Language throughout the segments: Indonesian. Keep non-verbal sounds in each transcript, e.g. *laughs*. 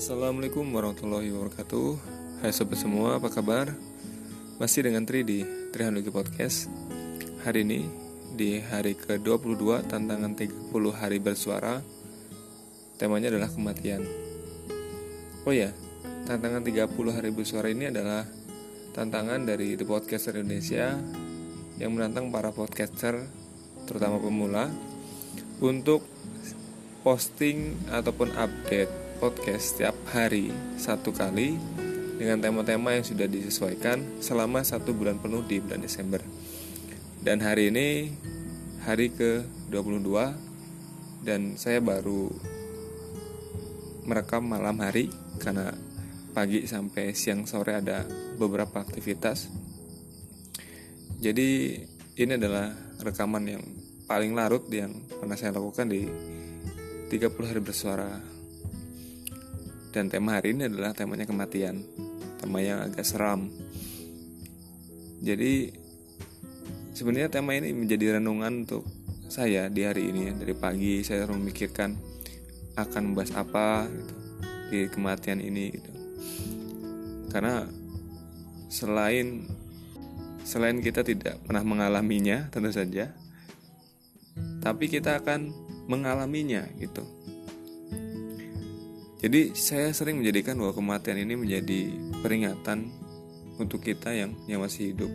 Assalamualaikum warahmatullahi wabarakatuh. Hai sobat semua, apa kabar? Masih dengan Tri di Trihanuki Podcast. Hari ini, di hari ke-22 tantangan 30 hari bersuara Temanya adalah kematian. Oh ya, tantangan 30 hari bersuara ini adalah Tantangan dari The Podcaster Indonesia Yang menantang para podcaster, terutama pemula Untuk posting ataupun update podcast setiap hari satu kali dengan tema-tema yang sudah disesuaikan selama satu bulan penuh di bulan Desember. Dan hari ini hari ke-22 dan saya baru merekam malam hari karena pagi sampai siang sore ada beberapa aktivitas. Jadi ini adalah rekaman yang paling larut yang pernah saya lakukan di 30 hari bersuara dan tema hari ini adalah temanya kematian. Tema yang agak seram. Jadi sebenarnya tema ini menjadi renungan untuk saya di hari ini. Dari pagi saya memikirkan akan membahas apa gitu, di kematian ini gitu. Karena selain selain kita tidak pernah mengalaminya tentu saja tapi kita akan mengalaminya gitu jadi saya sering menjadikan bahwa kematian ini menjadi peringatan untuk kita yang yang masih hidup.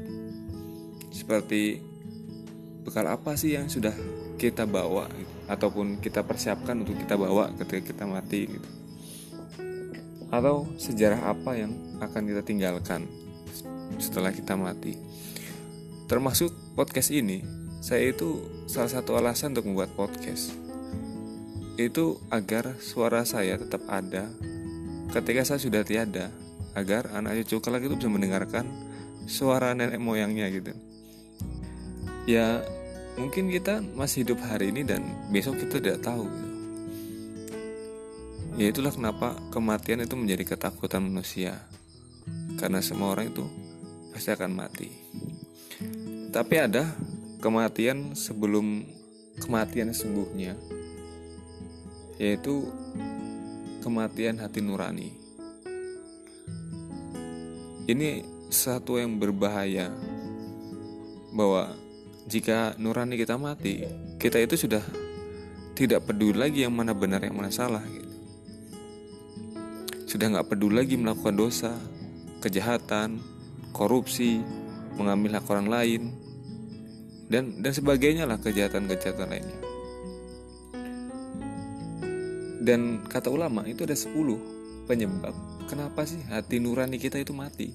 Seperti bekal apa sih yang sudah kita bawa gitu, ataupun kita persiapkan untuk kita bawa ketika kita mati gitu. Atau sejarah apa yang akan kita tinggalkan setelah kita mati. Termasuk podcast ini, saya itu salah satu alasan untuk membuat podcast itu agar suara saya tetap ada ketika saya sudah tiada agar anak cucu kelak itu bisa mendengarkan suara nenek moyangnya gitu. Ya mungkin kita masih hidup hari ini dan besok kita tidak tahu. Ya itulah kenapa kematian itu menjadi ketakutan manusia. Karena semua orang itu pasti akan mati. Tapi ada kematian sebelum kematian sesungguhnya yaitu kematian hati nurani. Ini satu yang berbahaya bahwa jika nurani kita mati, kita itu sudah tidak peduli lagi yang mana benar yang mana salah gitu. Sudah nggak peduli lagi melakukan dosa, kejahatan, korupsi, mengambil hak orang lain, dan dan sebagainya lah kejahatan-kejahatan lainnya. Dan kata ulama itu ada 10 penyebab kenapa sih hati nurani kita itu mati.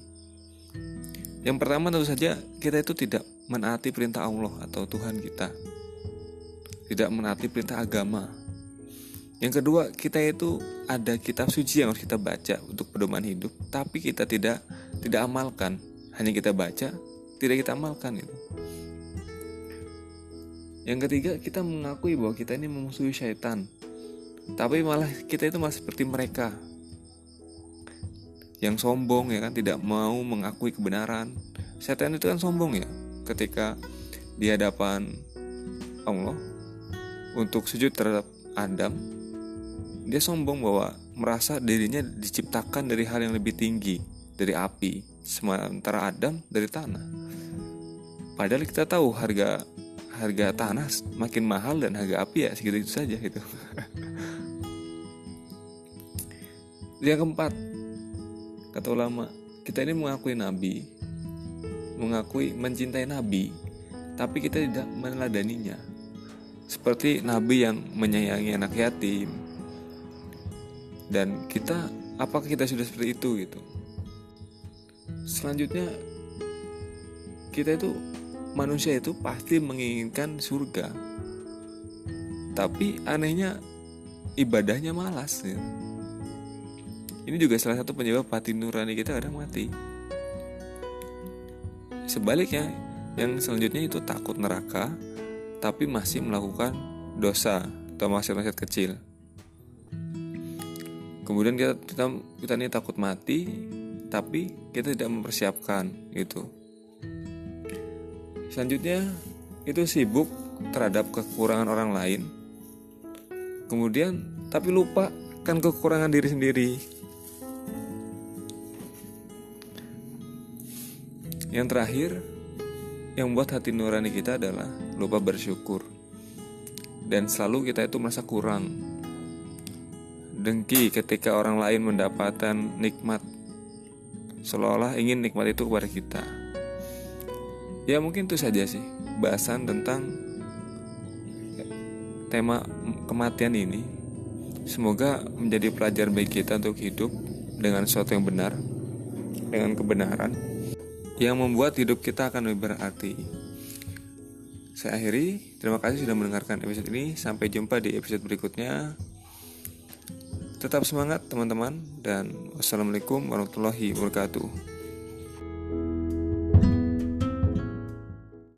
Yang pertama tentu saja kita itu tidak menaati perintah Allah atau Tuhan kita. Tidak menaati perintah agama. Yang kedua, kita itu ada kitab suci yang harus kita baca untuk pedoman hidup, tapi kita tidak tidak amalkan. Hanya kita baca, tidak kita amalkan itu. Yang ketiga, kita mengakui bahwa kita ini memusuhi syaitan tapi malah kita itu masih seperti mereka. Yang sombong ya kan? Tidak mau mengakui kebenaran. Setan itu kan sombong ya? Ketika di hadapan Allah untuk sujud terhadap Adam dia sombong bahwa merasa dirinya diciptakan dari hal yang lebih tinggi dari api sementara Adam dari tanah. Padahal kita tahu harga harga tanah makin mahal dan harga api ya segitu saja gitu *laughs* Yang keempat, kata ulama, kita ini mengakui nabi, mengakui mencintai nabi, tapi kita tidak meneladaninya. Seperti nabi yang menyayangi anak yatim. Dan kita apakah kita sudah seperti itu gitu? Selanjutnya kita itu manusia itu pasti menginginkan surga. Tapi anehnya ibadahnya malas gitu ini juga salah satu penyebab hati nurani kita kadang mati. Sebaliknya, yang selanjutnya itu takut neraka, tapi masih melakukan dosa atau maksiat-maksiat kecil. Kemudian kita, kita kita ini takut mati, tapi kita tidak mempersiapkan itu. Selanjutnya itu sibuk terhadap kekurangan orang lain. Kemudian tapi lupa kan kekurangan diri sendiri Yang terakhir, yang membuat hati nurani kita adalah lupa bersyukur. Dan selalu kita itu merasa kurang. Dengki ketika orang lain mendapatkan nikmat. Seolah-olah ingin nikmat itu kepada kita. Ya mungkin itu saja sih bahasan tentang tema kematian ini. Semoga menjadi pelajaran bagi kita untuk hidup dengan sesuatu yang benar, dengan kebenaran yang membuat hidup kita akan lebih berarti. Saya akhiri, terima kasih sudah mendengarkan episode ini. Sampai jumpa di episode berikutnya. Tetap semangat teman-teman dan wassalamualaikum warahmatullahi wabarakatuh.